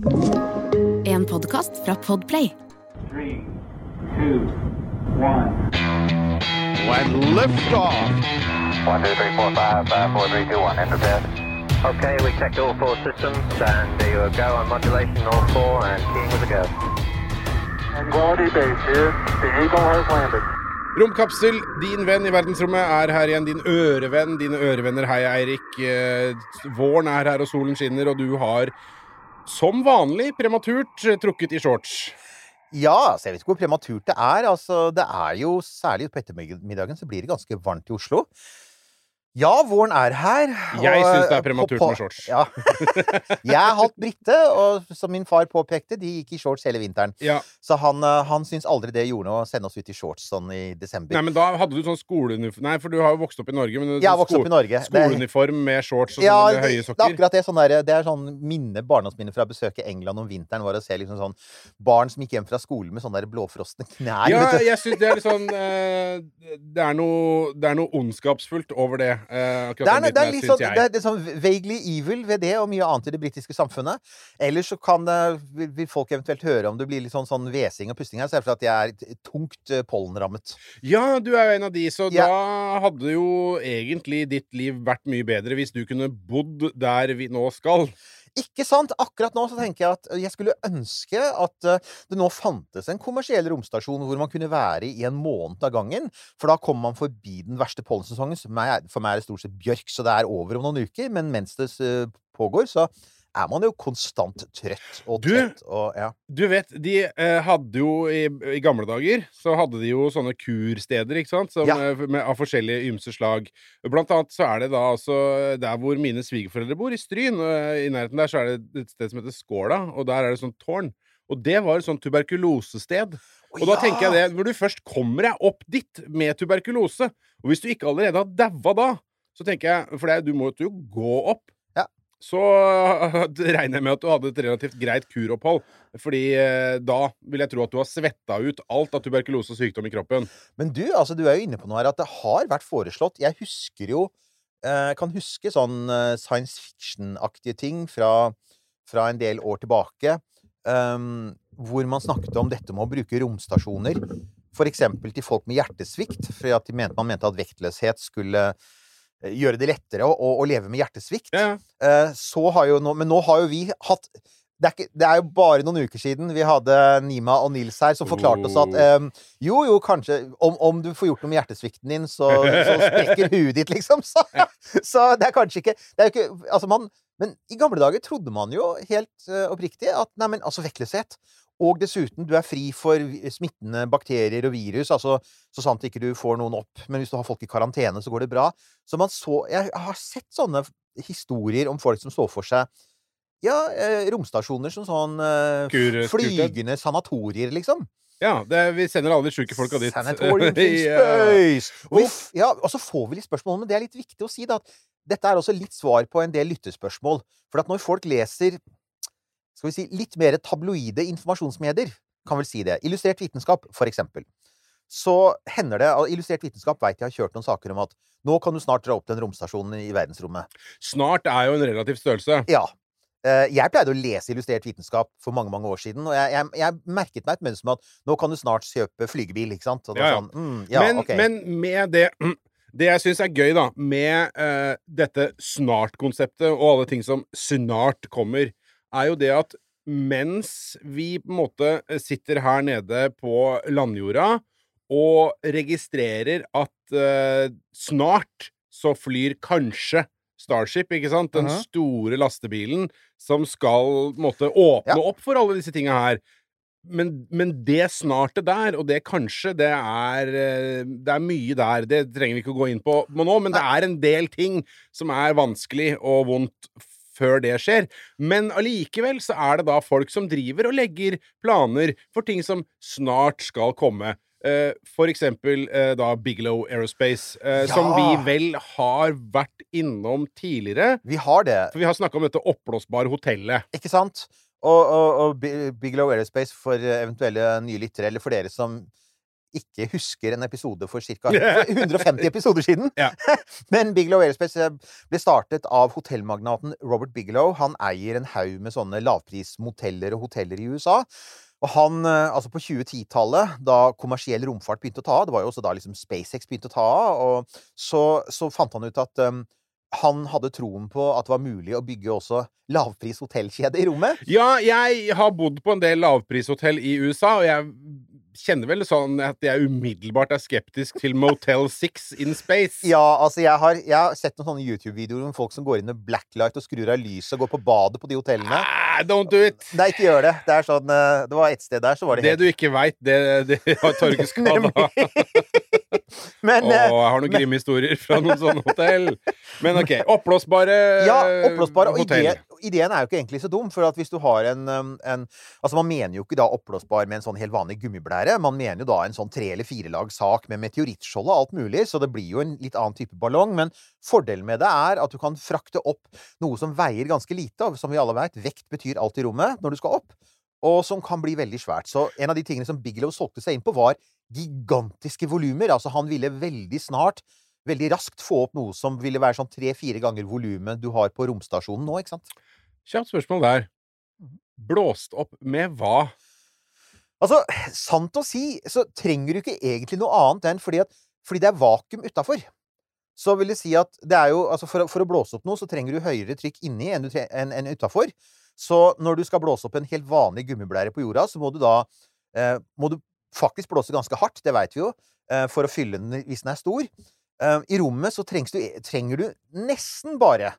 En podkast fra Podplay. Three, two, one. When lift off. One, two, three, four, five, five, four, three, two, one. Enter bed. Okay, we checked all four systems, and there you go on modulation, all four, and keying with a go. Quality base here. The Eagle has landed. Romkapsel, din venn i verdensrommet, er her igjen. Din ørevenn, dine ørevenner. Hei, Eirik. Eh, Våren er her, og solen skinner, og du har som vanlig prematurt eh, trukket i shorts. Ja, så jeg vet ikke hvor prematurt det er. Altså, det er jo særlig på ettermiddagen så blir det ganske varmt i Oslo. Ja, våren er her. Jeg syns det er prematurt på- med shorts. Ja. jeg er halvt brite, og som min far påpekte, de gikk i shorts hele vinteren. Ja. Så han, eh, han syns aldri det gjorde noe å sende oss ut i shorts sånn i desember. Nei, men da hadde du sånn skoleuniform Nei, for du har jo vokst opp i Norge. Men Jeg har vokst opp i Norge. Skoleuniform med shorts og ja, sånne det, sokker. det er akkurat det. Sånn der, det er sånn minne, barndomsminne fra besøket England om vinteren. Var å se liksom sånn barn som gikk hjem fra skolen med sånne der blåfrosne knær. Ja, jeg syns det er litt sånn eh, det, er noe, det er noe ondskapsfullt over det. Eh, Det er, det, er litt sånn, det, er, det er sånn vaguely evil ved det, og mye annet i det britiske samfunnet. Ellers så kan vil, vil folk eventuelt høre om det blir litt sånn, sånn hvesing og pusting her, så er det fordi at jeg er tungt eh, pollenrammet. Ja, du er jo en av de, så Ja. da hadde jo egentlig ditt liv vært mye bedre hvis du kunne bodd der vi nå skal. Ikke sant? Akkurat nå så tenker jeg at eh, jeg skulle ønske at eh, det nå fantes en kommersiell romstasjon hvor man kunne være i en måned av gangen. For da kommer man forbi den verste pollensesongen. For meg er det stort sett bjørk, så det er over om noen uker. Men mens det eh, pågår, så er man jo konstant trøtt og Du- trett og ja. Du vet, de eh, hadde jo i, i gamle dager så hadde de jo sånne kursteder, ikke sant? Som, Ja. eh, med, av forskjellige ymse slag. Blant annet så er det da altså der hvor mine svigerforeldre bor, i Stryn. eh, I nærheten der så er det et sted som heter Skåla, og der er det sånn tårn. Og det var et sånt tuberkulosested. Og da tenker jeg det, når du først kommer deg opp dit med tuberkulose, og hvis du ikke allerede har daua da, så tenker jeg For det, du måtte jo gå opp. Så regner jeg med at du hadde et relativt greit kuropphold. Fordi eh, da vil jeg tro at du har svetta ut alt av tuberkulose og sykdom i kroppen. Men du, altså, du er jo inne på noe her at det har vært foreslått Jeg husker jo eh, Kan huske sånn eh, science fiction-aktige ting fra, fra en del år tilbake. Um, hvor man snakket om dette med å bruke romstasjoner. F.eks. til folk med hjertesvikt. Fordi at de mente, man mente at vektløshet skulle gjøre det lettere å, å, å leve med hjertesvikt. Ja. Eh, så har jo nå, men nå har jo vi hatt det er, ikke, det er jo bare noen uker siden vi hadde Nima og Nils her, som forklarte oss at eh, jo, jo, kanskje om, om du får gjort noe med hjertesvikten din, så, så sprekker huet ditt, liksom. Så, så det er kanskje ikke, det er ikke altså man, Men i gamle dager trodde man jo helt uh, oppriktig at nei, men altså vektløshet og dessuten, du er fri for smittende bakterier og virus, altså så sant ikke du får noen opp. Men hvis du har folk i karantene, så går det bra. Så man så Jeg har sett sånne historier om folk som så for seg ja, eh, romstasjoner som sånn eh, Kur- flygende sanatorier, liksom. ja det, vi sender alle de sjuke folka dit. Sanatorium Ja. space! ja. Uff. ja, og så får vi litt spørsmål, men det er litt viktig å si, da, at dette er også litt svar på en del lyttespørsmål. For at når folk leser skal vi si, litt mer tabloide informasjonsmedier, kan vel si det, illustrert vitenskap, for eksempel, så hender det og Illustrert vitenskap veit jeg har kjørt noen saker om at nå kan du snart dra opp den romstasjonen i verdensrommet. Snart er jo en relativ størrelse. Ja. Eh, Jeg pleide å lese illustrert vitenskap for mange mange år siden, og jeg, jeg, jeg merket meg et mønster med at nå kan du snart kjøpe flygebil, ikke sant? Ja, ja. Sånn, mm, ja, men, okay. men med det Det jeg syns er gøy, da, med uh, dette snart-konseptet og alle ting som snart kommer, er jo det at mens vi på en måte sitter her nede på landjorda og registrerer at uh, snart så flyr kanskje Starship, ikke sant? Den Mhm. store lastebilen som skal måtte åpne Ja. opp for alle disse tinga her. Men, men det snartet der, og det kanskje, det er eh, Det er mye der. Det trenger vi ikke å gå inn på nå, men det er en del ting som er vanskelig og vondt før det skjer. Men allikevel så er det da folk som driver og legger planer for ting som snart skal komme. Uh, for eksempel uh, da Bigelow Aerospace, eh, som vi vel har vært innom tidligere. Vi har det, For vi har snakka om dette oppblåsbare hotellet. ikke sant? Og, og, og Bigelow Aerospace for eventuelle nye lyttere, eller for dere som ikke husker en episode for ca. 150 episoder siden. Ja. Men Bigelow Aerospace eh, ble startet av hotellmagnaten Robert Bigelow. Han eier en haug med sånne lavprismoteller og hoteller i USA. Og han, eh, altså på 2010-tallet, da kommersiell romfart begynte å ta av, det var jo også da liksom SpaceX begynte å ta av, så, så fant han ut at um, han hadde troen på at det var mulig å bygge også lavpris hotellkjede i rommet. Ja, jeg har bodd på en del lavprishotell i USA, og jeg kjenner vel sånn at jeg umiddelbart er skeptisk til Motel 6 in space. Ja, altså jeg har, jeg har sett noen sånne YouTube-videoer om folk som går inn med blacklight og skrur av lyset og går på badet på de hotellene. Ah, don't do it! Nei, ikke gjør det. Det er sånn eh, Det var et sted der, så var det Det helt du ikke veit, det, det har Torge skada. Men Og eh, jeg har noen grimme historier fra noen sånne hotell. Men OK. Oppblåsbare Ja, oppblåsbare. Og hotell. ideen, ideen er jo ikke egentlig så dum, for at hvis du har en, um, en Altså, man mener jo ikke da oppblåsbar med en sånn helt vanlig gummiblære. Man mener jo da en sånn tre- eller firelags sak med meteorittskjold og alt mulig, så det blir jo en litt annen type ballong. Men fordelen med det er at du kan frakte opp noe som veier ganske lite, og som vi alle veit, vekt betyr alt i rommet når du skal opp. Og som kan bli veldig svært. Så en av de tingene som Bigelow solgte seg inn på, var gigantiske volumer. Altså, han ville veldig snart veldig raskt få opp noe som ville være sånn tre-fire ganger volumet du har på romstasjonen nå, ikke sant? Kjapt spørsmål der. Blåst opp med hva? Altså, sant å si, så trenger du ikke egentlig noe annet enn fordi, at, fordi det er vakuum utafor. Så vil det si at det er jo Altså, for, for å blåse opp noe, så trenger du høyere trykk inni enn, du enn, enn utafor. Så når du skal blåse opp en helt vanlig gummiblære på jorda, så må du da eh, Må du faktisk blåse ganske hardt, det veit vi jo, eh, for å fylle den hvis den er stor. Eh, I rommet så du, trenger du nesten bare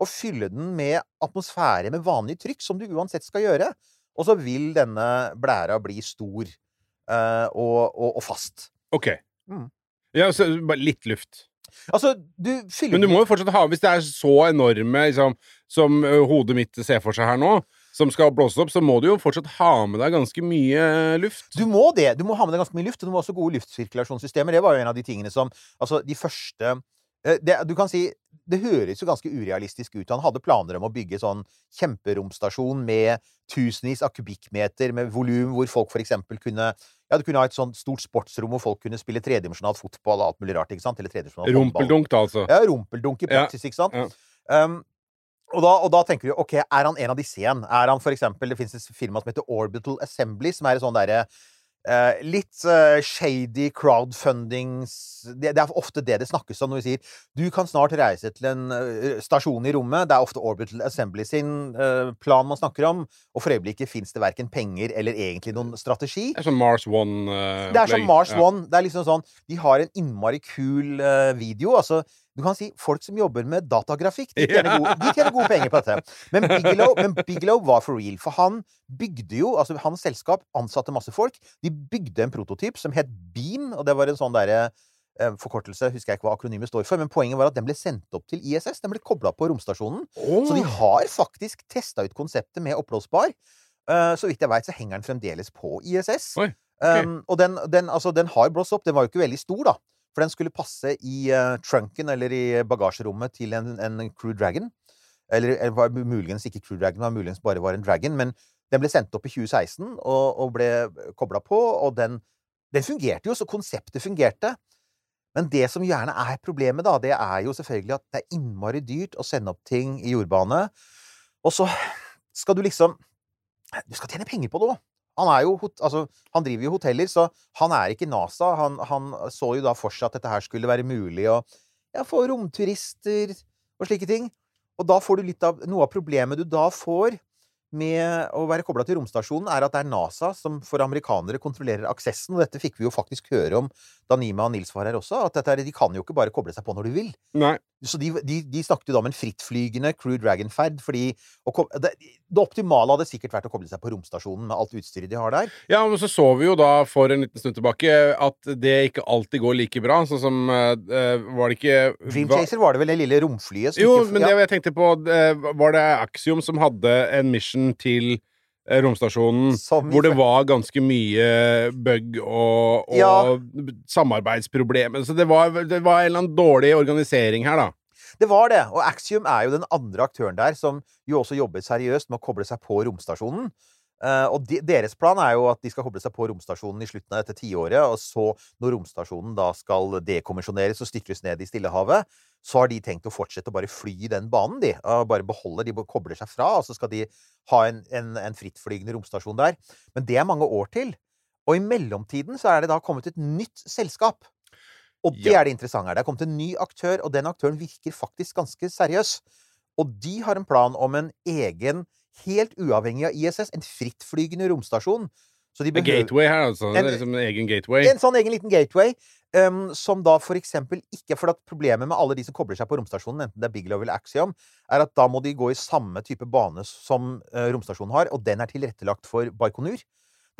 å fylle den med atmosfære med vanlig trykk, som du uansett skal gjøre. Og så vil denne blæra bli stor eh, og, og, og fast. OK. Mm. Ja, så bare litt luft. Altså, du fyller Men du må jo fortsatt ha Hvis det er så enorme liksom, som hodet mitt ser for seg her nå, som skal blåses opp, så må du jo fortsatt ha med deg ganske mye luft. Du må det. Du må ha med deg ganske mye luft, og du må også gode luftsirkulasjonssystemer. Det var jo en av de tingene som Altså, de første eh, det, Du kan si Det høres jo ganske urealistisk ut. Han hadde planer om å bygge sånn kjemperomstasjon med tusenvis av kubikkmeter med volum, hvor folk for eksempel kunne Ja, du kunne ha et sånt stort sportsrom hvor folk kunne spille tredimensjonalt fotball og alt mulig rart, ikke sant? Eller tredimensjonalt. Rumpeldunk, da, altså. Ja, rumpeldunk i Ja, ikke sant? ja. Um, og, da, og da tenker du OK, er han en av disse igjen? Er han for eksempel Det fins et firma som heter Orbital Assembly, som er et sånn derre Uh, litt uh, shady crowdfundings det, det er ofte det det snakkes om når vi sier du kan snart reise til en uh, stasjon i rommet. Det er ofte Orbital Assembly sin plan man snakker om. Og for øyeblikket fins det verken penger eller egentlig noen strategi. Det er som Mars One Det er som Mars One. Det er liksom sånn De har en innmari kul video. Altså, du kan si folk som jobber med datagrafikk, de tjener, gode, de tjener gode penger på dette. Men Bigelow, men Bigelow var for real. For han bygde jo Altså, hans selskap ansatte masse folk. De bygde en prototyp som het Beam, og det var en sånn derre eh, Forkortelse, husker jeg ikke hva akronymet står for, men poenget var at den ble sendt opp til ISS. Den ble kobla på romstasjonen. Så de har faktisk testa ut konseptet med oppblåsbar. Eh, så vidt jeg veit, så henger den fremdeles på ISS. Oi, Um, og den, den, altså, den har blåst opp. Den var jo ikke veldig stor, da. For den skulle passe i uh, trunken, eller i bagasjerommet, til en, en Crew Dragon. Eller, eller var muligens ikke Crew Dragon, var muligens bare var en Dragon. Men den ble sendt opp i 2016 og, og ble kobla på, og den, den fungerte jo, så konseptet fungerte. Men det som gjerne er problemet, da, det er jo selvfølgelig at det er innmari dyrt å sende opp ting i jordbane. Og så skal du liksom Du skal tjene penger på det òg. Han, jo, altså, han driver jo hoteller, så han er ikke NASA. Han, han så jo da for seg at dette her skulle være mulig å ja, få romturister og slike ting. Og da får du litt av Noe av problemet du da får med å være kobla til romstasjonen, er at det er NASA som for amerikanere kontrollerer aksessen. Og dette fikk vi jo faktisk høre om da Nima og Nils var her også, at dette, de kan jo ikke bare koble seg på når de vil. Nei. Så de, de, de snakket jo da om en frittflygende Crew Dragon-ferd, fordi å det, det optimale hadde sikkert vært å koble seg på romstasjonen med alt utstyret de har der. Ja, men så så vi jo da for en liten stund tilbake at det ikke alltid går like bra. Sånn som eh, Var det ikke Dream Chaser var det vel det lille romflyet som Jo, ikke men ja. det jeg tenkte på eh, Var det Axiom som hadde en mission til romstasjonen Som hvor det var ganske mye bug og, og Ja. samarbeidsproblemer. Så det var, det var en eller annen dårlig organisering her, da. Det var det. Og Axiom er jo den andre aktøren der som jo også jobber seriøst med å koble seg på romstasjonen. Eh, og de, deres plan er jo at de skal koble seg på romstasjonen i slutten av dette tiåret, og så, når romstasjonen da skal dekommisjoneres og styrtes ned i Stillehavet, så har de tenkt å fortsette å bare fly den banen, de. Og bare beholde De kobler seg fra, og så skal de ha en, en, en frittflygende romstasjon der. Men det er mange år til. Og i mellomtiden så er det da kommet et nytt selskap. Og det Ja. er det interessante her. Det er kommet en ny aktør, og den aktøren virker faktisk ganske seriøs. Og de har en plan om en egen, helt uavhengig av ISS, en frittflygende romstasjon. Så de En behøver gateway her, altså. Det er liksom en egen gateway. en sånn egen liten gateway. Um, som da for eksempel ikke For at problemet med alle de som kobler seg på romstasjonen, enten det er Bigelow eller Axiom, er at da må de gå i samme type bane som uh, romstasjonen har, og den er tilrettelagt for Baikonur.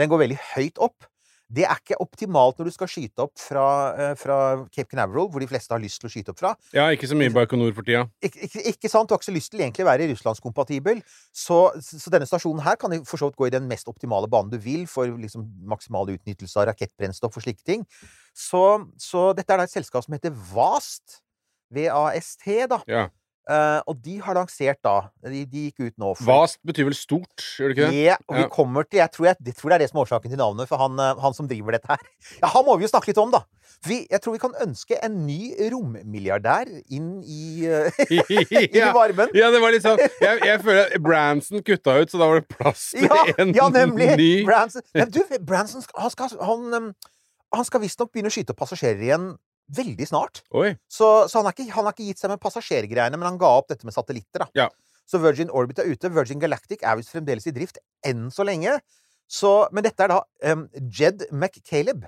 Den går veldig høyt opp. Det er ikke optimalt når du skal skyte opp fra, eh, fra Cape Canaveral, hvor de fleste har lyst til å skyte opp fra. Ja, ikke så mye Baikonur for tida. Ikke, ikke, ikke sant? Du har ikke så lyst til egentlig å være russlandskompatibel. Så, så denne stasjonen her kan for så vidt gå i den mest optimale banen du vil for liksom maksimal utnyttelse av rakettbrennstoff og slike ting. Så, så dette er da et selskap som heter VAST. V-A-S-T, da. Ja. Eh, og de har lansert da De, de gikk ut nå for Vast betyr vel stort, gjør det ikke det? Ja, og vi kommer til Jeg tror, jeg, jeg tror det er det som er årsaken til navnet, for han, eh, han som driver dette her. Ja, han må vi jo snakke litt om, da. Vi, jeg tror vi kan ønske en ny rommilliardær inn i, uh, inn i varmen. ja, det var litt sånn Jeg, jeg føler at Branson kutta ut, så da var det plass til Ja, en ja nemlig! ny Branson, men du, Branson skal, han skal, han, han skal visstnok begynne å skyte passasjerer igjen veldig snart. Så, så han, har ikke, han har ikke gitt seg med passasjergreiene, men han ga opp dette med satellitter. da. Ja. Så Virgin Orbit er ute. Virgin Galactic er visst fremdeles i drift enn så lenge. Så, men dette er da um, Jed McCaleb.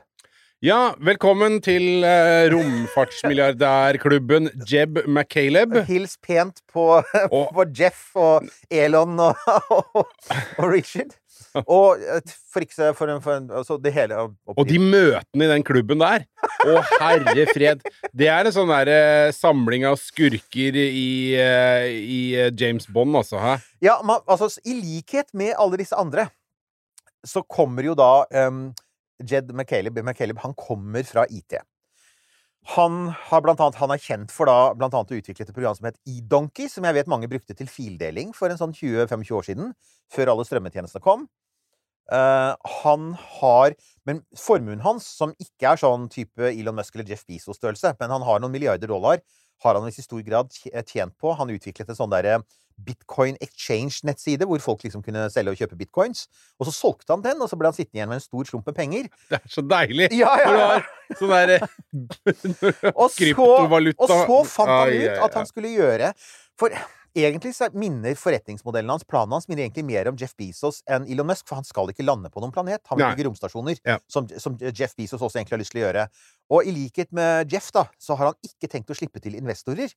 Ja, velkommen til eh, romfartsmilliardærklubben Jeb McCaleb. Hils pent på, Og- på Jeff og Elon og, og, og Richard. Og eh, for ikke så for, en- for en, altså det hele Og de møtene i den klubben der Å, herre fred. Det er en sånn der eh, samling av skurker i, eh, i eh, James Bond, altså. Hæ? Ja, man, altså, I likhet med alle disse andre, så kommer jo da um, Jed McCaleb, McCaleb Han kommer fra IT. Han, har blant annet, han er kjent for da blant annet å utvikle et program som het eDonkey, som jeg vet mange brukte til fildeling for en sånn 20-25 år siden, før alle strømmetjenestene kom. Uh, han har Men formuen hans, som ikke er sånn type Elon Musk eller Jeff Bezos-størrelse, men han har noen milliarder dollar, har han i stor grad tjent på. Han utviklet en sånn derre Bitcoin Exchange-nettside, hvor folk liksom kunne selge og kjøpe bitcoins. Og så solgte han den, og så ble han sittende igjen med en stor slump med penger. Det er så deilig! Ja, ja, ja. har sånn derre kryptovaluta og så fant han ut at han skulle gjøre For egentlig så minner forretningsmodellen hans, planen hans, minner egentlig mer om Jeff Bezos enn Elon Musk, for han skal ikke lande på noen planet. Han vil bygge romstasjoner, Ja. som, som Jeff Bezos også egentlig har lyst til å gjøre. Og i likhet med Jeff, da, så har han ikke tenkt å slippe til investorer.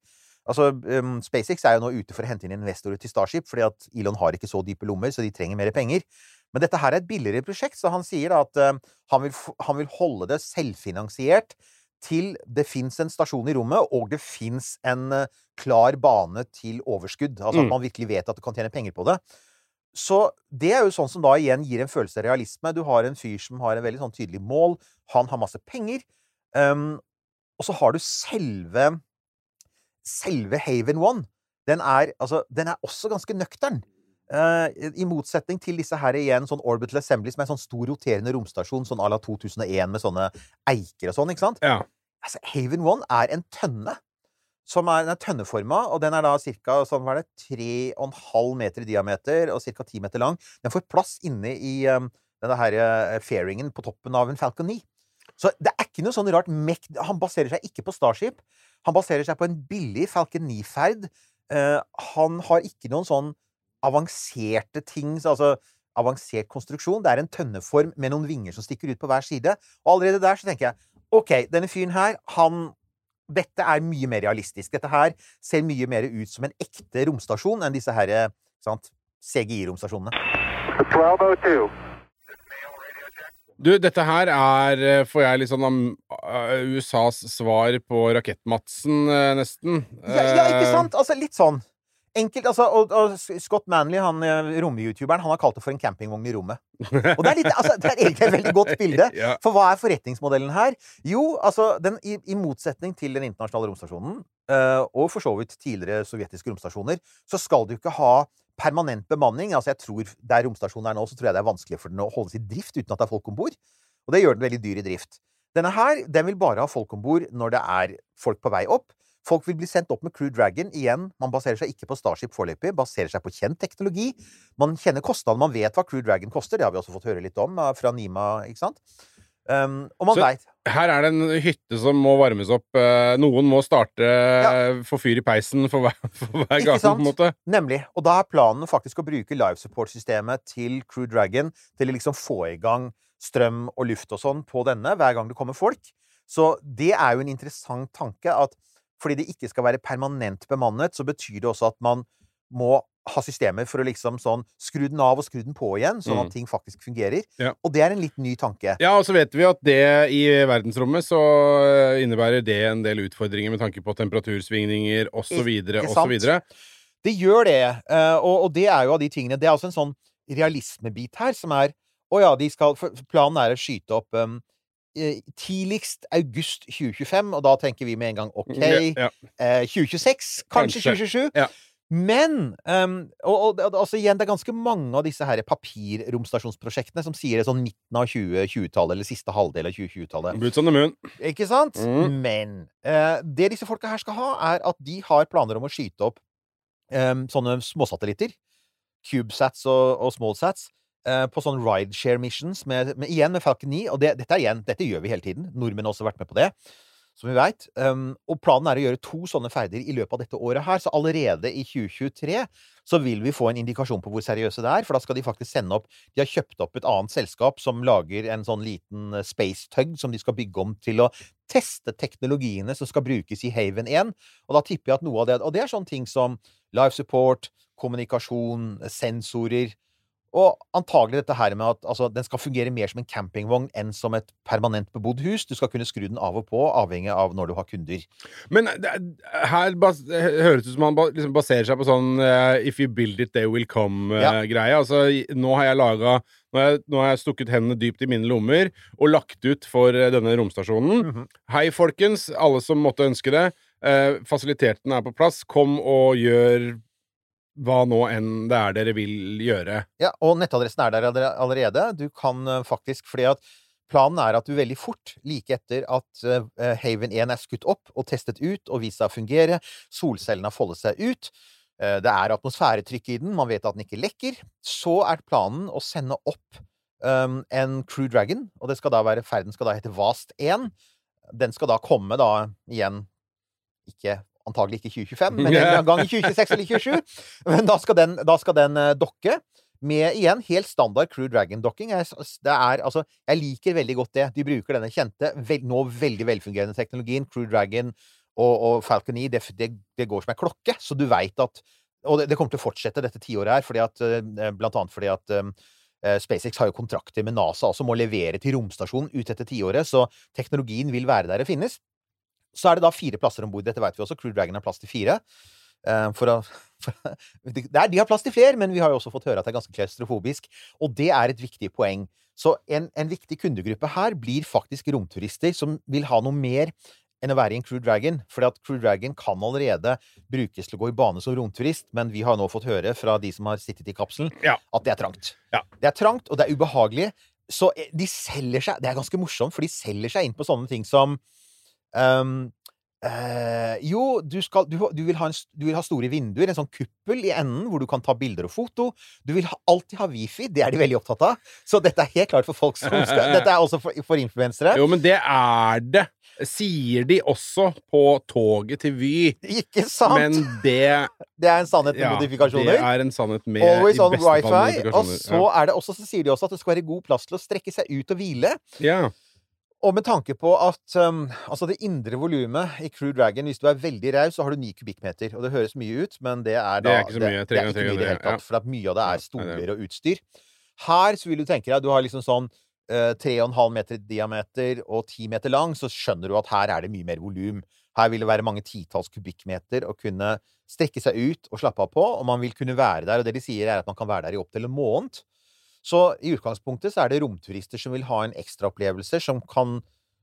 Altså, um, SpaceX er jo nå ute for å hente inn investorer til Starship, fordi at Elon har ikke så dype lommer, så de trenger mer penger. Men dette her er et billigere prosjekt, så han sier da at uh, han, vil, han vil holde det selvfinansiert til det fins en stasjon i rommet, og det fins en eh, klar bane til overskudd. Altså at Mm. man virkelig vet at du kan tjene penger på det. Så det er jo sånn som da igjen gir en følelse av realisme. Du har en fyr som har en veldig sånn tydelig mål. Han har masse penger. Um, og så har du selve Selve Haven One. Den er, altså, den er også ganske nøktern. Eh, I motsetning til disse her igjen, sånn Orbital Assembly, som er en sånn stor roterende romstasjon, sånn à la 2001 med sånne eiker og sånn, ikke sant? Ja. Altså, Haven One er en tønne. Som er, den er tønneforma, og den er da ca. Sånn, hva er det, 3,5 meter i diameter og ca. 10 meter lang. Den får plass inne i um, denne her uh, fairingen på toppen av en Falcon 9. Så det er ikke noe sånn rart mekt... Han baserer seg ikke på Starship. Han baserer seg på en billig Falcon 9-ferd. Uh, han har ikke noen sånn avanserte ting, altså avansert konstruksjon. Det er en tønneform med noen vinger som stikker ut på hver side. Og allerede der så tenker jeg OK, denne fyren her, han Dette er mye mer realistisk. Dette her ser mye mer ut som en ekte romstasjon enn disse her sant, CGI-romstasjonene. Du, dette her er, eh, får jeg litt sånn am- eh, USAs svar på Rakett-Madsen, eh, nesten. Ja, ja, ikke sant? Altså, litt sånn. Enkelt, altså, og, og Scott Manley, han eh, romyoutuberen, han har kalt det for en campingvogn i rommet. Og det er, litt, altså, det er egentlig et veldig godt bilde. For hva er forretningsmodellen her? Jo, altså, den, i, i motsetning til den internasjonale romstasjonen, uh, og for så vidt tidligere sovjetiske romstasjoner, så skal du ikke ha permanent bemanning Altså, jeg tror der romstasjonen er nå, så tror jeg det er vanskelig for den å holdes i drift uten at det er folk om bord. Og det gjør den veldig dyr i drift. Denne her, den vil bare ha folk om bord når det er folk på vei opp. Folk vil bli sendt opp med Crew Dragon. Igjen, man baserer seg ikke på Starship foreløpig, baserer seg på kjent teknologi. Man kjenner kostnadene, man vet hva Crew Dragon koster. Det har vi også fått høre litt om eh, fra Nima, ikke sant? Um, og man veit Her er det en hytte som må varmes opp. Eh, Noen må starte Ja. få fyr i peisen for hver, for hver gang, på en måte. Nemlig. Og da er planen faktisk å bruke live support-systemet til Crew Dragon til å liksom få i gang strøm og luft og sånn på denne hver gang det kommer folk. Så det er jo en interessant tanke at fordi det ikke skal være permanent bemannet, så betyr det også at man må ha systemer for å liksom sånn skru den av og skru den på igjen, sånn Mm. at ting faktisk fungerer. Ja. Og det er en litt ny tanke. Ja, og så vet vi at det i verdensrommet så eh, innebærer det en del utfordringer med tanke på temperatursvingninger osv. Osv. Det gjør det, eh, og, det er jo av de tingene Det er også en sånn realismebit her som er Å ja, de skal Planen er å skyte opp um, eh, tidligst august 2025, og da tenker vi med en gang OK, Ja, eh, 2026, kanskje, Kanskje. 2027. Ja. Men um, og, og, og altså igjen, det er ganske mange av disse her papirromstasjonsprosjektene som sier det sånn midten av 2020-tallet, eller siste halvdel av 2020-tallet. Boots on the moon. Ikke sant? Mm. Men uh, det disse folka her skal ha, er at de har planer om å skyte opp um, sånne småsatellitter. CubeSats og, og SmallSats. Eh, på sånne rideshare missions, med, med, igjen med Falcon 9. Og det, dette igjen, dette gjør vi hele tiden. Nordmenn har også vært med på det, som vi veit. Um, og planen er å gjøre to sånne ferder i løpet av dette året her. Så allerede i 2023 så vil vi få en indikasjon på hvor seriøse det er. For da skal de faktisk sende opp De har kjøpt opp et annet selskap som lager en sånn liten eh, space tug som de skal bygge om til å teste teknologiene som skal brukes i Haven 1. Og da tipper jeg at noe av det Og det er sånne ting som live support, kommunikasjon, sensorer. Og antagelig dette her med at altså, den skal fungere mer som en campingvogn enn som et permanent bebodd hus. Du skal kunne skru den av og på, avhengig av når du har kunder. Men det, her bas, høres det ut som man liksom baserer seg på sånn uh, If you build it, they will come-greie. altså, nå har jeg laga nå, har jeg- nå har jeg stukket hendene dypt i mine lommer og lagt ut for eh, denne romstasjonen. Mhm. Hei, folkens, alle som måtte ønske det. Eh, fasiliteten er på plass. Kom og gjør hva nå enn det er dere vil gjøre. Ja, og nettadressen er der allerede. Du kan eh, faktisk Fordi at planen er at du veldig fort, like etter at eh, Haven 1 er skutt opp og testet ut og vist seg å fungere, solcellene har foldet seg ut, eh, det er atmosfæretrykk i den, man vet at den ikke lekker, så er planen å sende opp um, en Crew Dragon, og det skal da være ferden skal da hete Vast 1. Den skal da komme da igjen ikke Antagelig ikke 2025, men en gang i 2026 eller 2027. Men da skal den, da skal den eh, dokke med igjen helt standard Crew Dragon-dokking. Jeg, det er, altså, jeg liker veldig godt det. De bruker denne kjente, vel, nå veldig velfungerende teknologien. Crew Dragon og, og Falcon 9. Det, det, det går som ei klokke, så du veit at Og det, det kommer til å fortsette dette tiåret her, fordi at, eh, blant annet fordi at eh, SpaceX har jo kontrakter med NASA altså må levere til romstasjonen ut etter tiåret, så teknologien vil være der det finnes. Så er det da fire plasser om bord. Dette vet vi også. Crew Dragon har plass til fire. Eh, For å, for, det er, de har plass til flere, men vi har jo også fått høre at det er ganske klaustrofobisk. Og det er et viktig poeng. Så en, en viktig kundegruppe her blir faktisk romturister som vil ha noe mer enn å være i en Crew Dragon. For at Crew Dragon kan allerede brukes til å gå i bane som romturist, men vi har nå fått høre fra de som har sittet i kapselen, Ja. at det er trangt. Ja. Det er trangt, og det er ubehagelig. Så eh, de selger seg Det er ganske morsomt, for de selger seg inn på sånne ting som Ehm, eh, jo, du, skal, du, du, vil ha en, du vil ha store vinduer, en sånn kuppel i enden hvor du kan ta bilder og foto. Du vil ha, alltid ha wifi, det er de veldig opptatt av. Så dette er helt klart for folk som skal Dette er også for, for influensere. Jo, men det er det. Sier de også på toget til Vy. Ikke sant? Men det det er en sannhet med Ja, modifikasjoner. det er en sannhet med Always on wifi. Og så er det også, så sier de også at det skal være god plass til å strekke seg ut og hvile. ja. Og med tanke på at um, altså det indre volumet i Crew Dragon Hvis du er veldig raus, så har du ni kubikkmeter. Og det høres mye ut, men det er da Det er ikke så mye. Det, det er ikke mye i det hele tatt. For at mye av det er stoler og utstyr. Her så vil du tenke deg Du har liksom sånn eh, 3,5 meter diameter og 10 meter lang, så skjønner du at her er det mye mer volum. Her vil det være mange titalls kubikkmeter å kunne strekke seg ut og slappe av på, og man vil kunne være der. Og det de sier, er at man kan være der i opptil en måned. Så i utgangspunktet så er det romturister som vil ha en ekstraopplevelse, som kan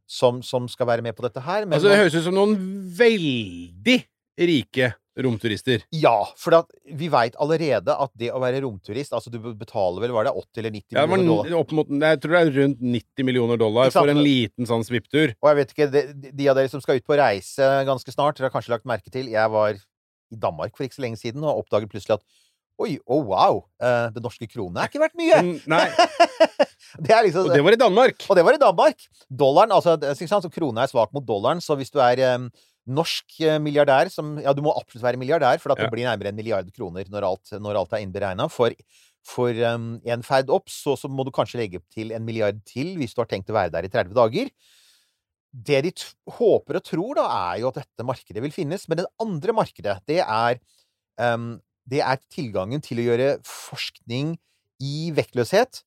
som, som skal være med på dette her. Men Altså, det høres ut som noen veldig rike romturister. Ja, for at vi veit allerede at det å være romturist Altså, du betaler vel, var det 80 eller 90 Ja, millioner dollar? opp mot, jeg tror det er rundt 90 millioner dollar for en liten sånn svipptur. Og jeg vet ikke, de, de av dere som skal ut på reise ganske snart, dere har kanskje lagt merke til Jeg var i Danmark for ikke så lenge siden og oppdaget plutselig at Oi, oh wow, eh, den norske krone er ikke verdt mye! Det er liksom og det var i Danmark! Og det var i Danmark. Dollaren, altså, det- sant? Krona er svak mot dollaren, så hvis du er um, norsk eh, milliardær som Ja, du må absolutt være milliardær, for at det Ja. blir nærmere en milliard kroner når alt, når alt er innberegna. For, for um, en ferd opp, så, så må du kanskje legge til en milliard til hvis du har tenkt å være der i 30 dager. Det de håper og tror, da, er jo at dette markedet vil finnes. Men det andre markedet, det er um, det er tilgangen til å gjøre forskning i vektløshet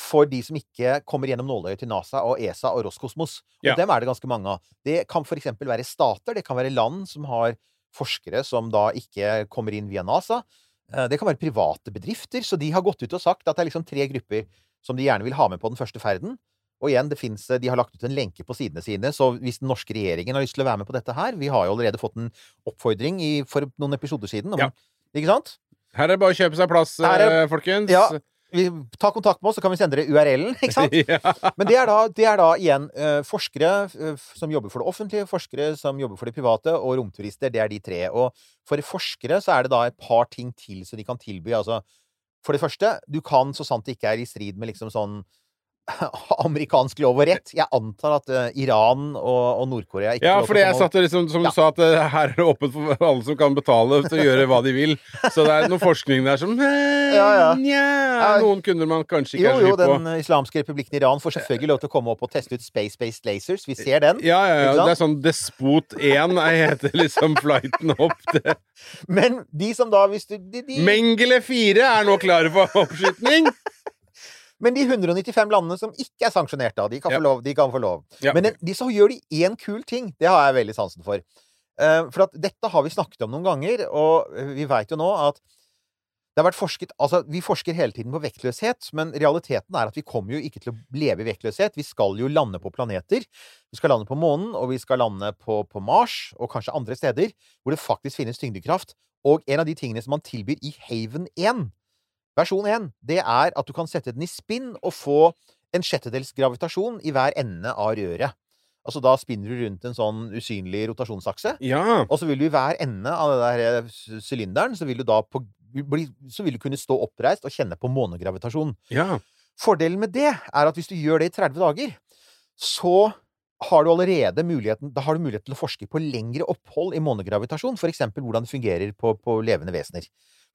for de som ikke kommer gjennom nåløyet til NASA og ESA og Roskosmos. Og Ja. dem er det ganske mange av. Det kan for eksempel være stater, det kan være land som har forskere som da ikke kommer inn via NASA. Eh, Det kan være private bedrifter, så de har gått ut og sagt at det er liksom tre grupper som de gjerne vil ha med på den første ferden. Og igjen, det finnes, de har lagt ut en lenke på sidene sine, så hvis den norske regjeringen har lyst til å være med på dette her Vi har jo allerede fått en oppfordring i, for noen episoder siden. Om, Ja. Ikke sant? Her er det bare å kjøpe seg plass, er- eh, folkens. Ja. Vi, ta kontakt med oss, så kan vi sende dere URL-en. Ikke sant? ja. Men det er da, det er da igjen uh, forskere uh, som jobber for det offentlige, forskere som jobber for det private, og romturister. Det er de tre. Og for forskere så er det da et par ting til som de kan tilby. Altså, for det første, du kan, så sant det ikke er i strid med liksom sånn amerikansk lov og rett Jeg antar at uh, Iran og, og Nord-Korea ikke Ja, fordi jeg satt og liksom, som Ja. du sa, at uh, her er det åpent for alle som kan betale til å gjøre hva de vil. Så det er noe forskning der som eh, Ja, ja. nja, Noen kunder man kanskje ikke har er på. jo, jo. Den islamske republikken Iran får selvfølgelig lov til å komme opp og teste ut space-based lasers. Vi ser den. Ja, ja, ja. Det er sånn Despot 1 jeg heter liksom flighten opp til Men de som da hvis du, de, de, Mengele 4 er nå klare for oppskytning! Men de 195 landene som ikke er sanksjonert, da, de kan, Ja. få, lov, de kan få lov. Ja. Men de så gjør de én kul ting. Det har jeg veldig sansen for. Eh, for at dette har vi snakket om noen ganger, og vi veit jo nå at det har vært forsket Altså, vi forsker hele tiden på vektløshet, men realiteten er at vi kommer jo ikke til å leve i vektløshet. Vi skal jo lande på planeter. Vi skal lande på månen, og vi skal lande på, på Mars, og kanskje andre steder, hvor det faktisk finnes tyngdekraft. Og en av de tingene som man tilbyr i Haven 1, versjon 1, det er at du kan sette den i spinn og få en sjettedels gravitasjon i hver ende av røret. Altså da spinner du rundt en sånn usynlig rotasjonsakse. Ja. Og så vil du i hver ende av det der eh, sylinderen, så vil du da på, bli, så vil du kunne stå oppreist og kjenne på månegravitasjon. ja. Fordelen med det er at hvis du gjør det i 30 dager, så har du allerede muligheten, da har du mulighet til å forske på lengre opphold i månegravitasjon, for eksempel hvordan det fungerer på, på levende vesener.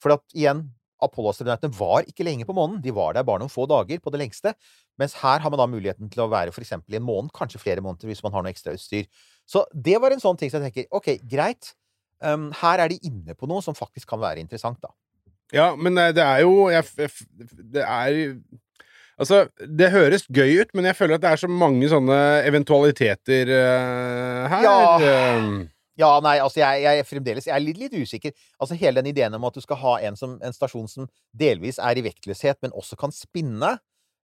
For at igjen, Apollo-astronautene var ikke lenge på månen, de var der bare noen få dager på det lengste, mens her har man da muligheten til å være for eksempel i en måned, kanskje flere måneder hvis man har noe ekstra utstyr. Så det var en sånn ting som jeg tenker, ok, greit, um, her er de inne på noe som faktisk kan være interessant da. Ja, men eh, det er jo jeg, f- Det er Altså, det høres gøy ut, men jeg føler at det er så mange sånne eventualiteter uh, her. Ja. eh, Ja, nei, altså jeg, jeg fremdeles jeg er litt, litt usikker. Altså Hele den ideen om at du skal ha en, som, en stasjon som delvis er i vektløshet, men også kan spinne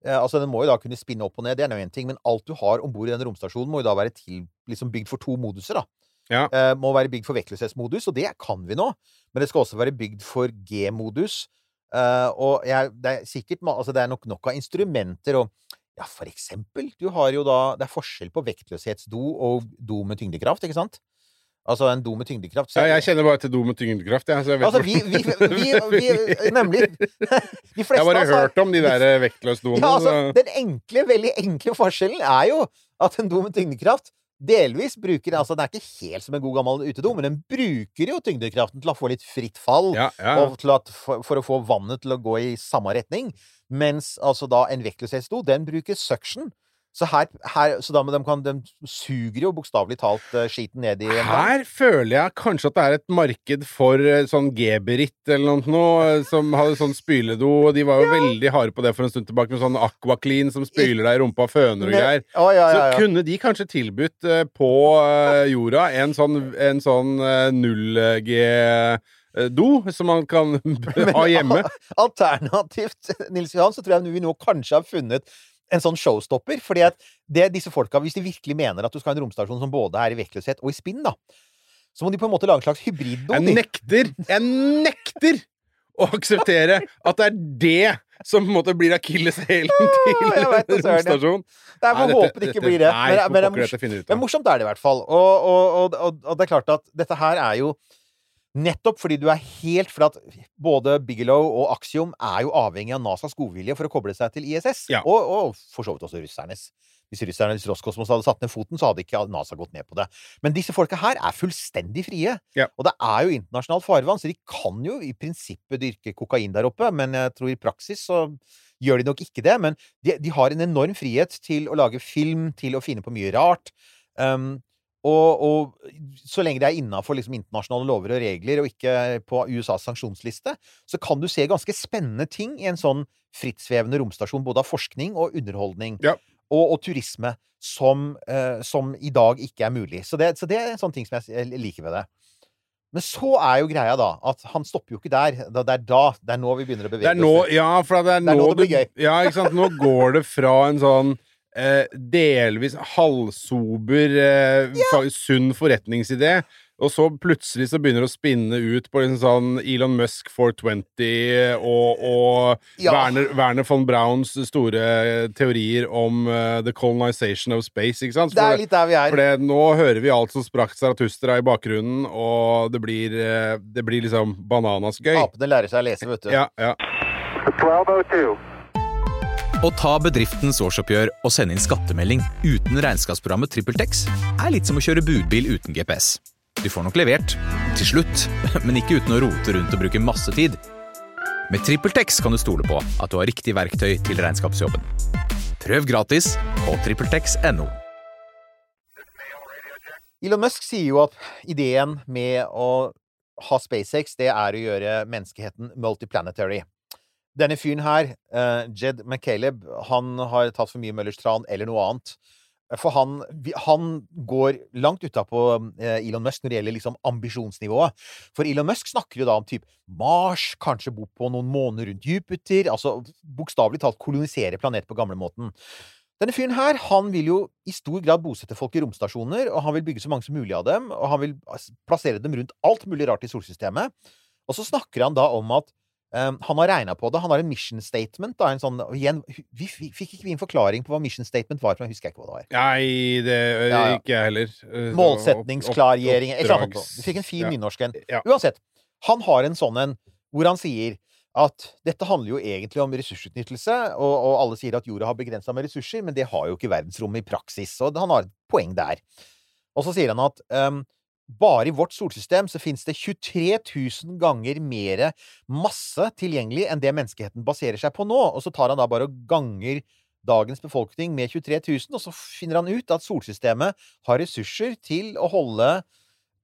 eh, Altså Den må jo da kunne spinne opp og ned, det er nå én ting, men alt du har om bord i den romstasjonen, må jo da være til, liksom bygd for to moduser. da. Ja. Eh, må være bygd for vektløshetsmodus, og det kan vi nå. Men det skal også være bygd for G-modus. Eh, og jeg, det er sikkert altså det er nok nok av instrumenter og ja, for eksempel, du har jo da Det er forskjell på vektløshetsdo og do med tyngdekraft, ikke sant? Altså en do med tyngdekraft så- ja, jeg kjenner bare til do med tyngdekraft, jeg. Så jeg vet Altså, vi, vi, vi, vi Nemlig. De fleste Jeg har bare altså, hørt om de der vektløsdoene. Ja, altså, den enkle, veldig enkle forskjellen er jo at en do med tyngdekraft delvis bruker Altså, den er ikke helt som en god gammel utedo, men den bruker jo tyngdekraften til å få litt fritt fall. ja, ja. Og til at, for, for å få vannet til å gå i samme retning. Mens altså da en vektløshetsdo, den bruker suction. Så her, her så da, men de, kan, de suger jo bokstavelig talt eh, skiten ned i. Her føler jeg kanskje at det er et marked for eh, sånn Geberit eller noe, eh, som hadde sånn spyledo. og De var jo veldig harde på det for en stund tilbake, med sånn Aquaclean som spyler deg i rumpa og føner og greier. Ja, Så ja, ja. kunne de kanskje tilbudt på jorda en sånn, en sånn eh, 0G-do som man kan ha hjemme. Alternativt, Nils Johan, så tror jeg vi nå kanskje har funnet en sånn showstopper. fordi at det disse folka, hvis de virkelig mener at du skal ha en romstasjon som både er i vektløshet og i spinn, da, så må de på en måte lage en slags hybriddo. Jeg nekter, jeg nekter å akseptere at det er det som på en måte blir akilleshælen til romstasjonen. Det er for dette- håpe det ikke blir det. Nei, Men, men, men morsomt er det i hvert fall. Og, og, og, og det er klart at dette her er jo Nettopp fordi du er helt For at både Bigelow og Axiom er jo avhengig av NASAs godvilje for å koble seg til ISS. Ja. Og, og for så vidt også russernes. Hvis russerne, hvis Roskosmos hadde satt ned foten, så hadde ikke NASA gått med på det. Men disse folka her er fullstendig frie. Ja. Og det er jo internasjonalt farvann, så de kan jo i prinsippet dyrke kokain der oppe, men jeg tror i praksis så gjør de nok ikke det. Men de, de har en enorm frihet til å lage film, til å finne på mye rart. Um, og, og så lenge det er innafor liksom, internasjonale lover og regler, og ikke på USAs sanksjonsliste, så kan du se ganske spennende ting i en sånn frittsvevende romstasjon, både av forskning og underholdning. Ja. Og, og turisme, som, eh, som i dag ikke er mulig. Så det, så det er en sånn ting som jeg liker ved det. Men så er jo greia, da, at han stopper jo ikke der. Da- Det er da, det er nå vi begynner å bevege nå, oss. ja, for det er Det er nå, nå det blir gøy. Ja, ikke sant. Nå går det fra en sånn eh, delvis halvsober, eh, ja. sunn forretningsidé, og så plutselig så begynner det å spinne ut på en sånn Elon Musk 420 og, og Ja. Werner, Werner von Browns store teorier om uh, the colonization of space, ikke sant? Det er litt der vi er. For det, nå hører vi alt som sprakk Zarathustra i bakgrunnen, og det blir, eh, det blir liksom bananas gøy. Apene lærer seg å lese, vet du. Ja, ja. 1202. Å ta bedriftens årsoppgjør og sende inn skattemelding uten regnskapsprogrammet TrippelTex er litt som å kjøre budbil uten GPS. Du får nok levert, til slutt, men ikke uten å rote rundt og bruke masse tid. Med TrippelTex kan du stole på at du har riktig verktøy til regnskapsjobben. Prøv gratis på TrippelTex.no. Elon Musk sier jo at ideen med å ha SpaceX, det er å gjøre menneskeheten multiplanetary. Denne fyren her, eh, Jed McCaleb, han har tatt for mye Møllers tran eller noe annet. For han, han går langt utapå eh, Elon Musk når det gjelder liksom ambisjonsnivået. For Elon Musk snakker jo da om typ Mars, kanskje bo på noen måneder rundt Jupiter. Altså bokstavelig talt kolonisere planet på gamlemåten. Denne fyren her, han vil jo i stor grad bosette folk i romstasjoner, og han vil bygge så mange som mulig av dem, og han vil plassere dem rundt alt mulig rart i solsystemet. Og så snakker han da om at eh, han har regna på det. Han har en mission statement. Da, en sånn, igjen, vi fi- fikk ikke vi en forklaring på hva mission statement var, for jeg husker ikke hva det var. Nei, det Ja, ja. ikke jeg heller. Målsetningsklargjering opp-. Du fikk en fin ja. nynorsk en. Ja. Uansett. Han har en sånn en hvor han sier at dette handler jo egentlig om ressursutnyttelse, og, og alle sier at jorda har begrensa med ressurser, men det har jo ikke verdensrommet i praksis. Og han har et poeng der. Og så sier han at ehm, bare i vårt solsystem så finnes det 23 000 ganger mer masse tilgjengelig enn det menneskeheten baserer seg på nå. Og så tar han da bare og ganger dagens befolkning med 23 000, og så finner han ut at solsystemet har ressurser til å holde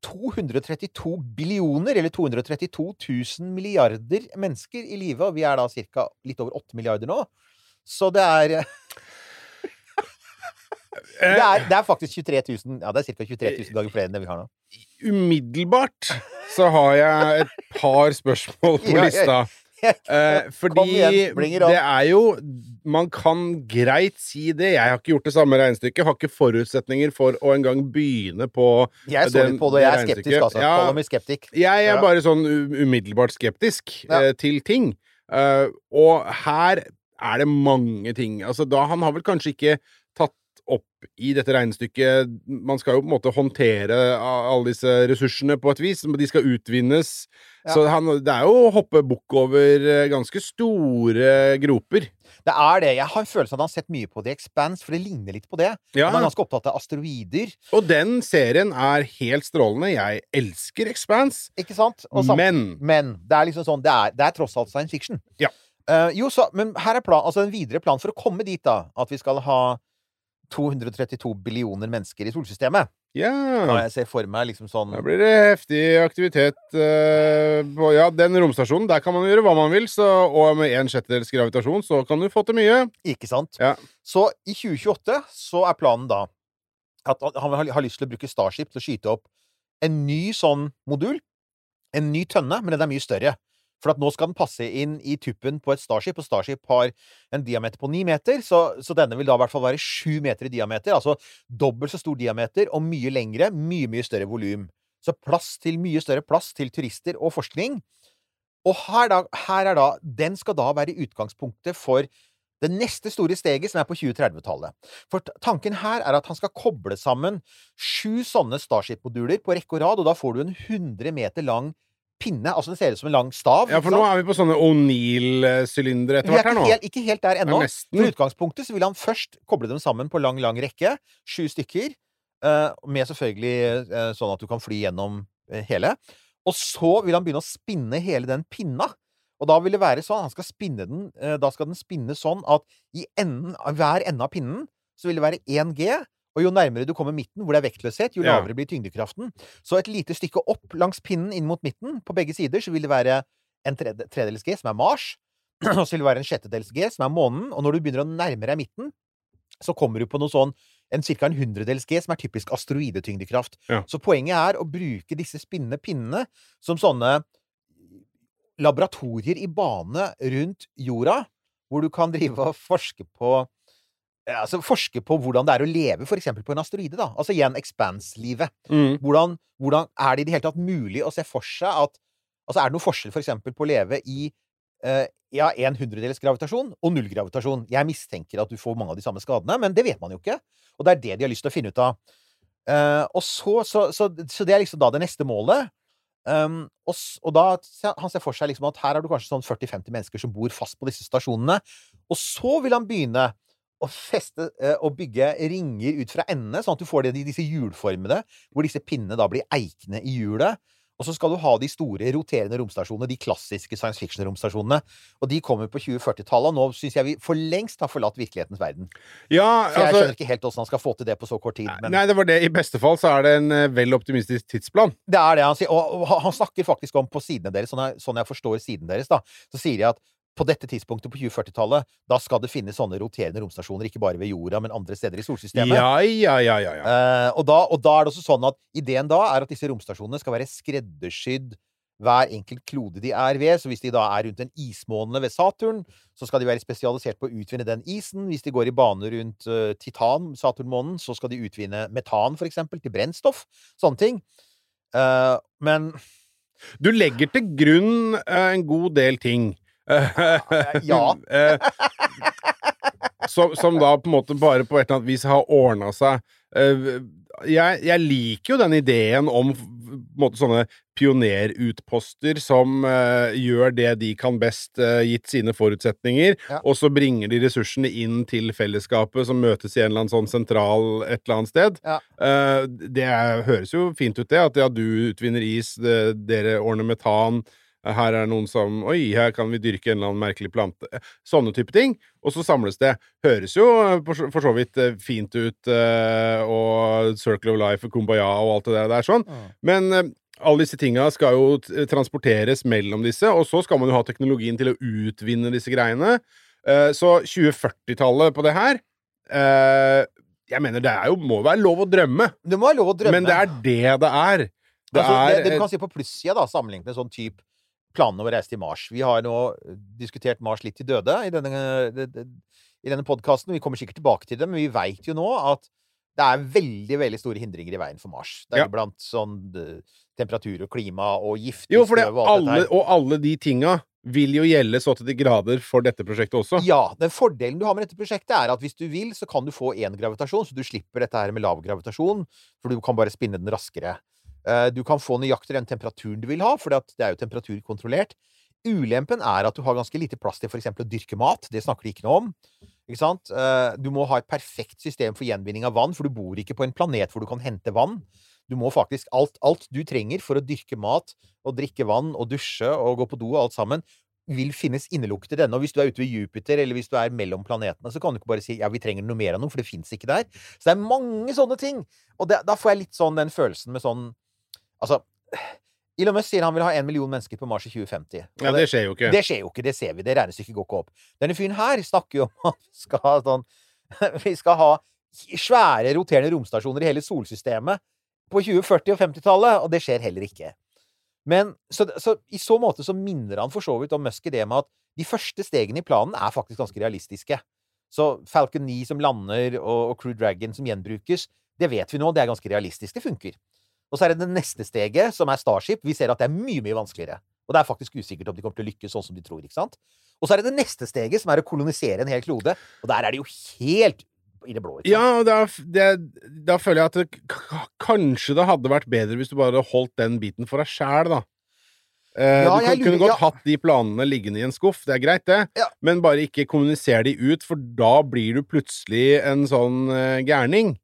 232 billioner, eller 232 000 milliarder mennesker i live, og vi er da ca. litt over 8 milliarder nå. Så det er det er, det er faktisk 23 000 Ja, det er ca. 23 000 ganger flere enn det vi har nå. Umiddelbart så har jeg et par spørsmål på lista. Eh, fordi igjen, det er jo Man kan greit si det. Jeg har ikke gjort det samme regnestykket. Har ikke forutsetninger for å engang begynne på Jeg så den- litt på det, jeg er skeptisk, altså. Ja. skeptik. Jeg er bare sånn umiddelbart skeptisk Ja. eh, til ting. Eh, og her er det mange ting. Altså, da Han har vel kanskje ikke opp i dette regnestykket Man skal jo på en måte håndtere alle disse ressursene på et vis. De skal utvinnes. Ja. Så han, det er jo å hoppe bukk over eh, ganske store groper. Det er det. Jeg har en følelse av at han har sett mye på The Expanse, for det ligner litt på det. Ja. Han er ganske opptatt av asteroider, Og den serien er helt strålende. Jeg elsker Expanse. ikke sant? Men Men det er liksom sånn Det er, det er tross alt science fiction. Ja. Uh, jo, så, men her er plan, altså en videre plan for å komme dit, da. At vi skal ha 232 billioner mennesker i solsystemet. ja Og jeg ser for meg liksom sånn Da blir det heftig aktivitet uh, på Ja, den romstasjonen, der kan man gjøre hva man vil, så, og med en sjettedels gravitasjon så kan du få til mye. Ikke sant? Ja. Så i 2028 så er planen da at han har lyst til å bruke Starship til å skyte opp en ny sånn modul. En ny tønne, men den er mye større. For at nå skal den passe inn i tuppen på et Starship, og Starship har en diameter på ni meter, så, så denne vil da i hvert fall være sju meter i diameter. Altså dobbelt så stor diameter og mye lengre, mye, mye større volum. Så plass til mye større plass til turister og forskning. Og her, da, her er da Den skal da være utgangspunktet for det neste store steget, som er på 2030-tallet. For tanken her er at han skal koble sammen sju sånne Starship-moduler på rekke og rad, og da får du en 100 meter lang pinne. Altså det ser ut som en lang stav. Ja, for nå er vi på sånne O'Neill-sylindere etter er hvert her nå. helt, ikke helt der ennå. For utgangspunktet så vil han først koble dem sammen på lang, lang rekke. Sju stykker. eh, med selvfølgelig eh, sånn at du kan fly gjennom eh, hele. Og så vil han begynne å spinne hele den pinna. Og da vil det være sånn, han skal spinne den, da skal den spinne sånn at i enden, hver ende av pinnen så vil det være 1 G. Og jo nærmere du kommer midten, hvor det er vektløshet, jo Ja. lavere blir tyngdekraften. Så et lite stykke opp langs pinnen inn mot midten, på begge sider, så vil det være en tredels G, som er Mars. Og så vil det være en sjettedels G, som er månen. Og når du begynner å nærme deg midten, så kommer du på noe sånn en ca. en hundredels G, som er typisk asteroidetyngdekraft. Ja. Så poenget er å bruke disse spinnende pinnene som sånne laboratorier i bane rundt jorda, hvor du kan drive og forske på altså forske på hvordan det er å leve for eksempel på en asteroide. da. Altså igjen expanse-livet. Mm. Hvordan, hvordan er det i det hele tatt mulig å se for seg at Altså, er det noen forskjell for eksempel på å leve i uh, ja, en hundredels gravitasjon og null gravitasjon? Jeg mistenker at du får mange av de samme skadene, men det vet man jo ikke. Og det er det de har lyst til å finne ut av. Uh, og så, så, så, så det er liksom da det neste målet. Um, og, og da han ser for seg liksom at her er du kanskje sånn 40-50 mennesker som bor fast på disse stasjonene. Og så vil han begynne å feste eh, og bygge ringer ut fra endene, sånn at du får det, disse hjulformene, hvor disse pinnene da blir eikene i hjulet. Og så skal du ha de store roterende romstasjonene, de klassiske science fiction-romstasjonene. Og de kommer på 2040-tallet, og nå syns jeg vi for lengst har forlatt virkelighetens verden. Ja, Så jeg altså skjønner ikke helt åssen han skal få til det på så kort tid. Men Nei, det var det. I beste fall så er det en eh, vel optimistisk tidsplan. det er det han sier. Og og han snakker faktisk om på sidene deres, sånn jeg, sånn jeg forstår siden deres, da, så sier de at på dette tidspunktet på 2040-tallet, da skal det finnes sånne roterende romstasjoner, ikke bare ved jorda, men andre steder i solsystemet. Ja, ja, ja, ja. ja. Eh, og, da, og da er det også sånn at ideen da er at disse romstasjonene skal være skreddersydd hver enkelt klode de er ved. Så hvis de da er rundt en ismåne ved Saturn, så skal de være spesialisert på å utvinne den isen. Hvis de går i bane rundt uh, Titan, Saturnmånen, så skal de utvinne metan, for eksempel, til brennstoff. Sånne ting. Uh, men Du legger til grunn en god del ting. Ja. Eh, som, som da på en måte bare på et eller annet vis har ordna seg. Eh, jeg, jeg liker jo den ideen om måte sånne pionerutposter som uh, gjør det de kan best, uh, gitt sine forutsetninger, Ja. og så bringer de ressursene inn til fellesskapet som møtes i en eller annen sånn sentral et eller annet sted. Ja. Uh, det høres jo fint ut, det. At ja, du utvinner is, det, dere ordner metan. Her er det noen som Oi, her kan vi dyrke en eller annen merkelig plante. Sånne type ting. Og så samles det. Høres jo eh, for så- vidt eh, fint ut, eh, og Circle of Life og Kumbaya og alt det der, sånn. Men alle disse tinga skal jo transporteres mellom disse, og så skal man jo ha teknologien til å utvinne disse greiene. Så 2040-tallet på det her Jeg mener, det er jo, må være lov å drømme, det må være lov å drømme. men det er det det er. Det altså, er det du kan si på plussida, da, sammenlignet med sånn type planene om å reise til Mars. Vi har nå diskutert Mars litt til døde i denne, i denne podkasten. Vi kommer sikkert tilbake til det, men vi veit jo nå at det er veldig veldig store hindringer i veien for Mars. Det er Ja. blant sånn temperatur og klima og giftig Jo, for det, og alle, og alle de tinga vil jo gjelde så til de grader for dette prosjektet også. Ja, den fordelen du har med dette prosjektet, er at hvis du vil, så kan du få én gravitasjon, så du slipper dette her med lav gravitasjon, for du kan bare spinne den raskere. Eh, Du kan få nøyaktig den temperaturen du vil ha, for det er jo temperaturkontrollert. Ulempen er at du har ganske lite plass til f.eks. å dyrke mat. Det snakker de ikke noe om. Ikke sant? Eh, Du må ha et perfekt system for gjenvinning av vann, for du bor ikke på en planet hvor du kan hente vann. Du må faktisk alt, alt du trenger for å dyrke mat og drikke vann og dusje og gå på do og alt sammen, vil finnes innelukket i denne. Og hvis du er ute ved Jupiter, eller hvis du er mellom planetene, så kan du ikke bare si ja, vi trenger noe mer av noe, for det fins ikke der. Så det er mange sånne ting. Og det, da får jeg litt sånn den følelsen med sånn Altså Elon Musk sier han vil ha en million mennesker på Mars i 2050. Og Ja, det skjer jo ikke. det skjer jo ikke, det ser vi. Det regnestykket går ikke opp. Denne fyren her snakker jo om at vi skal ha sånn Vi skal ha svære roterende romstasjoner i hele solsystemet på 2040- og 50-tallet, og det skjer heller ikke. Men så, så i så måte så minner han for så vidt om Musk i det med at de første stegene i planen er faktisk ganske realistiske. Så Falcon 9 som lander, og, og Crew Dragon som gjenbrukes, det vet vi nå, det er ganske realistisk. Det funker. Og så er det det neste steget, som er Starship. Vi ser at det er mye, mye vanskeligere. Og det er faktisk usikkert om de kommer til å lykkes sånn som de tror. ikke sant? Og så er det det neste steget, som er å kolonisere en hel klode. Og der er det jo helt i det blå. ikke sant? Ja, og da, det, da føler jeg at det, kanskje det hadde vært bedre hvis du bare hadde holdt den biten for deg sjæl, da. Eh, Ja, du kunne lurer- godt ja. hatt de planene liggende i en skuff, det er greit, det, Ja. men bare ikke kommuniser de ut, for da blir du plutselig en sånn eh, gærning.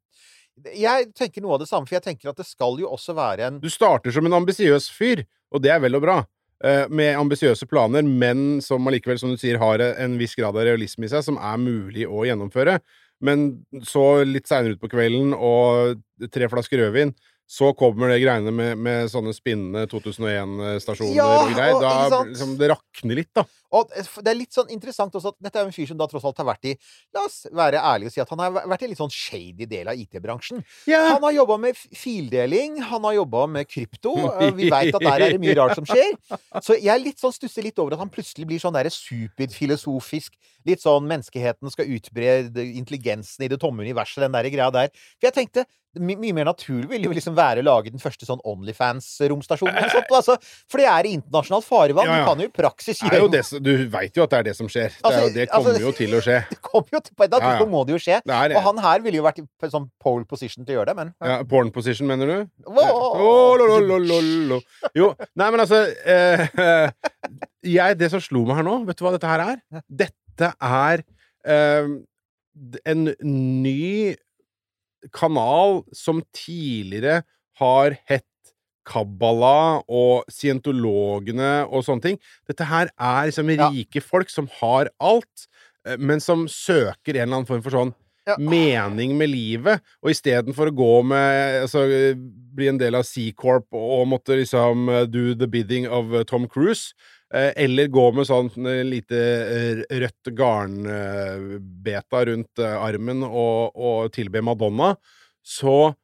Jeg tenker noe av det samme, for jeg tenker at det skal jo også være en Du starter som en ambisiøs fyr, og det er vel og bra, eh, med ambisiøse planer, men som allikevel, som du sier, har en viss grad av realisme i seg, som er mulig å gjennomføre. Men så, litt seinere utpå kvelden, og tre flasker rødvin, så kommer det greiene med, med sånne spinnende 2001-stasjoner Ja, og greier. Da ikke liksom, det rakner litt, da. Og det er litt sånn interessant også at dette er en fyr som da tross alt har vært i La oss være ærlige og si at han har vært i en litt sånn shady del av IT-bransjen. Yeah. Han har jobba med fildeling, han har jobba med krypto. Vi veit at der er det mye rart som skjer. Så jeg litt sånn stusser litt over at han plutselig blir sånn der superfilosofisk. Litt sånn menneskeheten skal utbre intelligensen i det tomme universet, den der greia der. For jeg tenkte my mye mer naturlig ville jo liksom være å lage den første sånn Onlyfans-romstasjonen. eller sånt, Altså, for det er i internasjonalt farvann. Ja, ja. Du kan jo i praksis jo gjøre det, du veit jo at det er det som skjer. Det, er Altså, jo, det kommer altså- jo til å skje. Det kommer jo til, på et annet Ja, må det jo skje. Det er. Og han her ville jo vært i sånn pole position til å gjøre det, men Ja, porn position, mener du? Oh, lo, lo, lo. Jo, nei, men altså eh, jeg, Det som slo meg her nå, vet du hva dette her er? Dette er eh, en ny kanal som tidligere har hett Kabbala og scientologene og sånne ting. Dette her er liksom Ja. rike folk som har alt, eh, men som søker en eller annen form for sånn Ja. mening med livet, og istedenfor å gå med Altså bli en del av C-Corp og måtte liksom eh, do the bidding of eh, Tom Cruise, eller gå med sånn eh, lite eh, rødt garnbeta rundt eh, armen og, og tilbe Madonna, så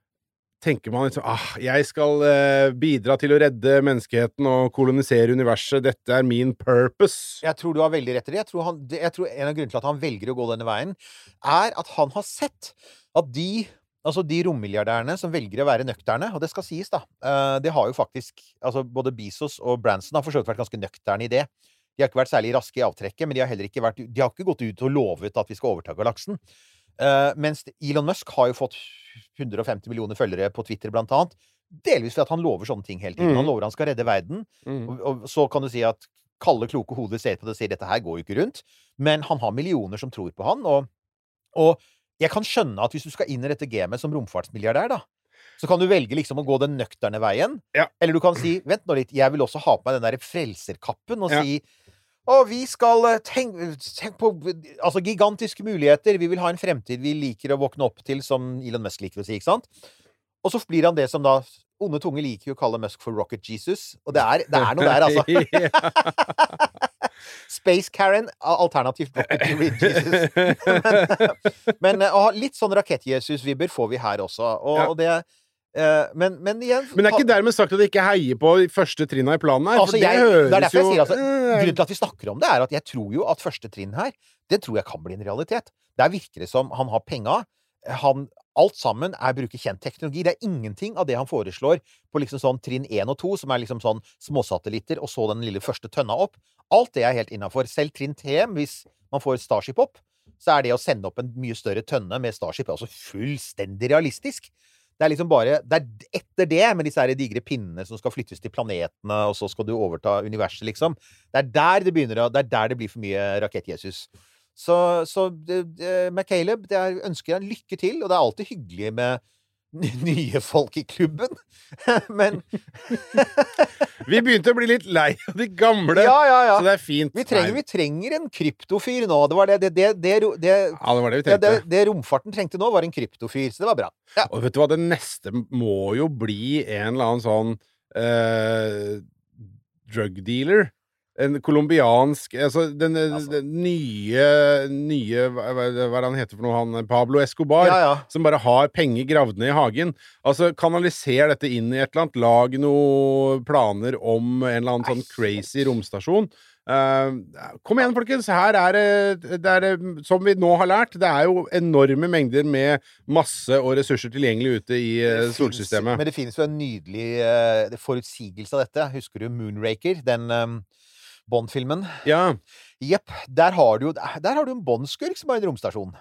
tenker man liksom ah, jeg skal eh, bidra til å redde menneskeheten og kolonisere universet, dette er min purpose. jeg tror du har veldig rett i det. Jeg tror, han, jeg tror en av grunnene til at han velger å gå denne veien, er at han har sett at de Altså de rommilliardærene som velger å være nøkterne, og det skal sies, da eh, Det har jo faktisk Altså både Bezos og Branson har for så vidt vært ganske nøkterne i det. De har ikke vært særlig raske i avtrekket, men de har heller ikke vært De har ikke gått ut og lovet at vi skal overta galaksen. Eh, mens Elon Musk har jo fått 150 millioner følgere på Twitter, blant annet. Delvis fordi han lover sånne ting hele tiden. Han lover han skal redde verden. Mm. Og, og så kan du si at kalde, kloke hoder ser på det og sier dette her går jo ikke rundt. Men han har millioner som tror på han, og, og jeg kan skjønne at hvis du skal inn i dette gamet som romfartsmilliardær, da, så kan du velge liksom å gå den nøkterne veien. Ja. Eller du kan si vent nå litt, jeg vil også ha på meg den der frelserkappen og Ja. si å, vi skal eh, tenk, tenk på altså, gigantiske muligheter. Vi vil ha en fremtid vi liker å våkne opp til, som Elon Musk liker å si, ikke sant? Og så blir han det som da Onde tunge liker jo å kalle Musk for Rocket Jesus, og det er, det er noe der, altså. Space Karen, alternativt Rocket Jesus. Men, men eh, litt sånn Rakett-Jesus-vibber får vi her også. Og, Ja. og det eh, men, men igjen Men det er ikke dermed sagt at jeg ikke heier på første trinna i planen her, Altså, det jeg- høres det er derfor jeg sier, altså, Grunnen til at vi snakker om det, er at jeg tror jo at første trinn her, det tror jeg kan bli en realitet. Der virker det som han har penga. Han, alt sammen er bruker kjent teknologi. Det er ingenting av det han foreslår på liksom sånn trinn 1 og 2, som er liksom sånn småsatellitter, og så den lille første tønna opp. Alt det er helt innafor. Selv trinn 3, hvis man får Starship opp, så er det å sende opp en mye større tønne med Starship altså fullstendig realistisk. Det er liksom bare Det er etter det, med disse her digre pinnene som skal flyttes til planetene, og så skal du overta universet, liksom. Det er der det begynner å Det er der det blir for mye Rakett-Jesus. Så, så det, McCaleb, det er, ønsker jeg lykke til, og det er alltid hyggelig med nye folk i klubben. Men Vi begynte å bli litt lei av de gamle, Ja, ja, ja. så det er fint. Vi trenger, vi trenger en kryptofyr nå. Det var det det, det, det, Ja, det var det vi det, det, det romfarten trengte nå, var en kryptofyr. Så det var bra. Ja. Og vet du hva, det neste må jo bli en eller annen sånn uh, drug dealer. En colombiansk Altså den, den nye, nye hva, hva han heter for noe, han Pablo Escobar. Ja, ja. Som bare har penger gravd ned i hagen. Altså, kanaliser dette inn i et eller annet. Lag noen planer om en eller annen sånn crazy romstasjon. Uh, kom igjen, folkens. Her er det, det er, som vi nå har lært, det er jo enorme mengder med masse og ressurser tilgjengelig ute i eh, Det finnes- solsystemet. Men det finnes jo en nydelig uh, forutsigelse av dette. Husker du Moonraker? Den um, Bond-filmen? Ja. Jepp. Der har du Der har du en Bond-skurk som i en romstasjon.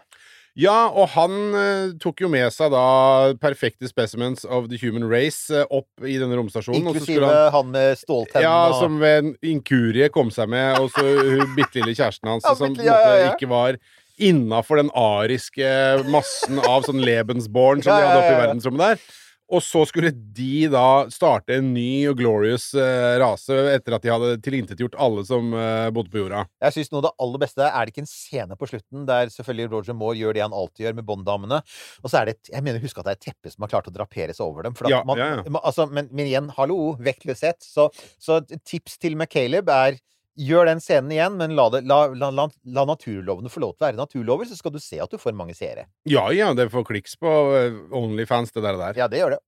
Ja, og han eh, tok jo med seg da perfekte specimens of the human race eh, opp i denne romstasjonen. Inklusive han han, med ståltennene Ja, og som ved en inkurie kom seg med, og så hun bitte lille kjæresten hans, Ja, som på en ja, ja, måte ja. ikke var innafor den ariske massen av sånn Lebensborn som de hadde oppe i verdensrommet der. Og så skulle de da starte en ny og glorious eh, rase etter at de hadde tilintetgjort alle som eh, bodde på jorda. Jeg synes noe av det aller beste er det ikke en scene på slutten der selvfølgelig Roger Moore gjør det han alltid gjør med Bond-damene. Og så er det et, Jeg mener husk at det er et teppe som har klart å drapere seg over dem. Ja, man, ja, ja. man- Altså, men, men igjen, hallo, vektløshet. Så, så tips til McCaleb er Gjør den scenen igjen, men la, det, la, la, la, naturlovene få lov til å være naturlover, så skal du se at du får mange seere. Ja ja, det får kliks på eh, Onlyfans, det der. der. Ja, det gjør det.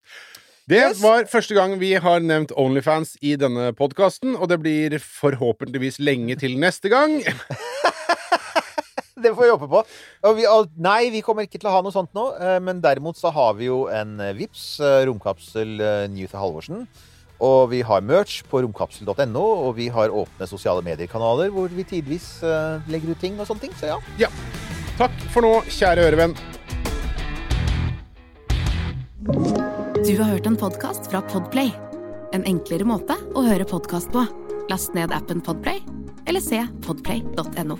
Det Yes. var første gang vi har nevnt Onlyfans i denne podkasten, og det blir forhåpentligvis lenge til neste gang. Det får vi håpe på. Vi, nei, vi kommer ikke til å ha noe sånt nå, eh, men derimot så har vi jo en eh, Vips romkapsel Newth Halvorsen. Og vi har merch på romkapsel.no, og vi har åpne sosiale medier-kanaler hvor vi tidvis uh, legger ut ting og sånne ting. Så ja. Takk for nå, kjære ørevenn. Du har hørt en podkast fra Podplay. En enklere måte å høre podkast på. Last ned appen Podplay, eller se podplay.no.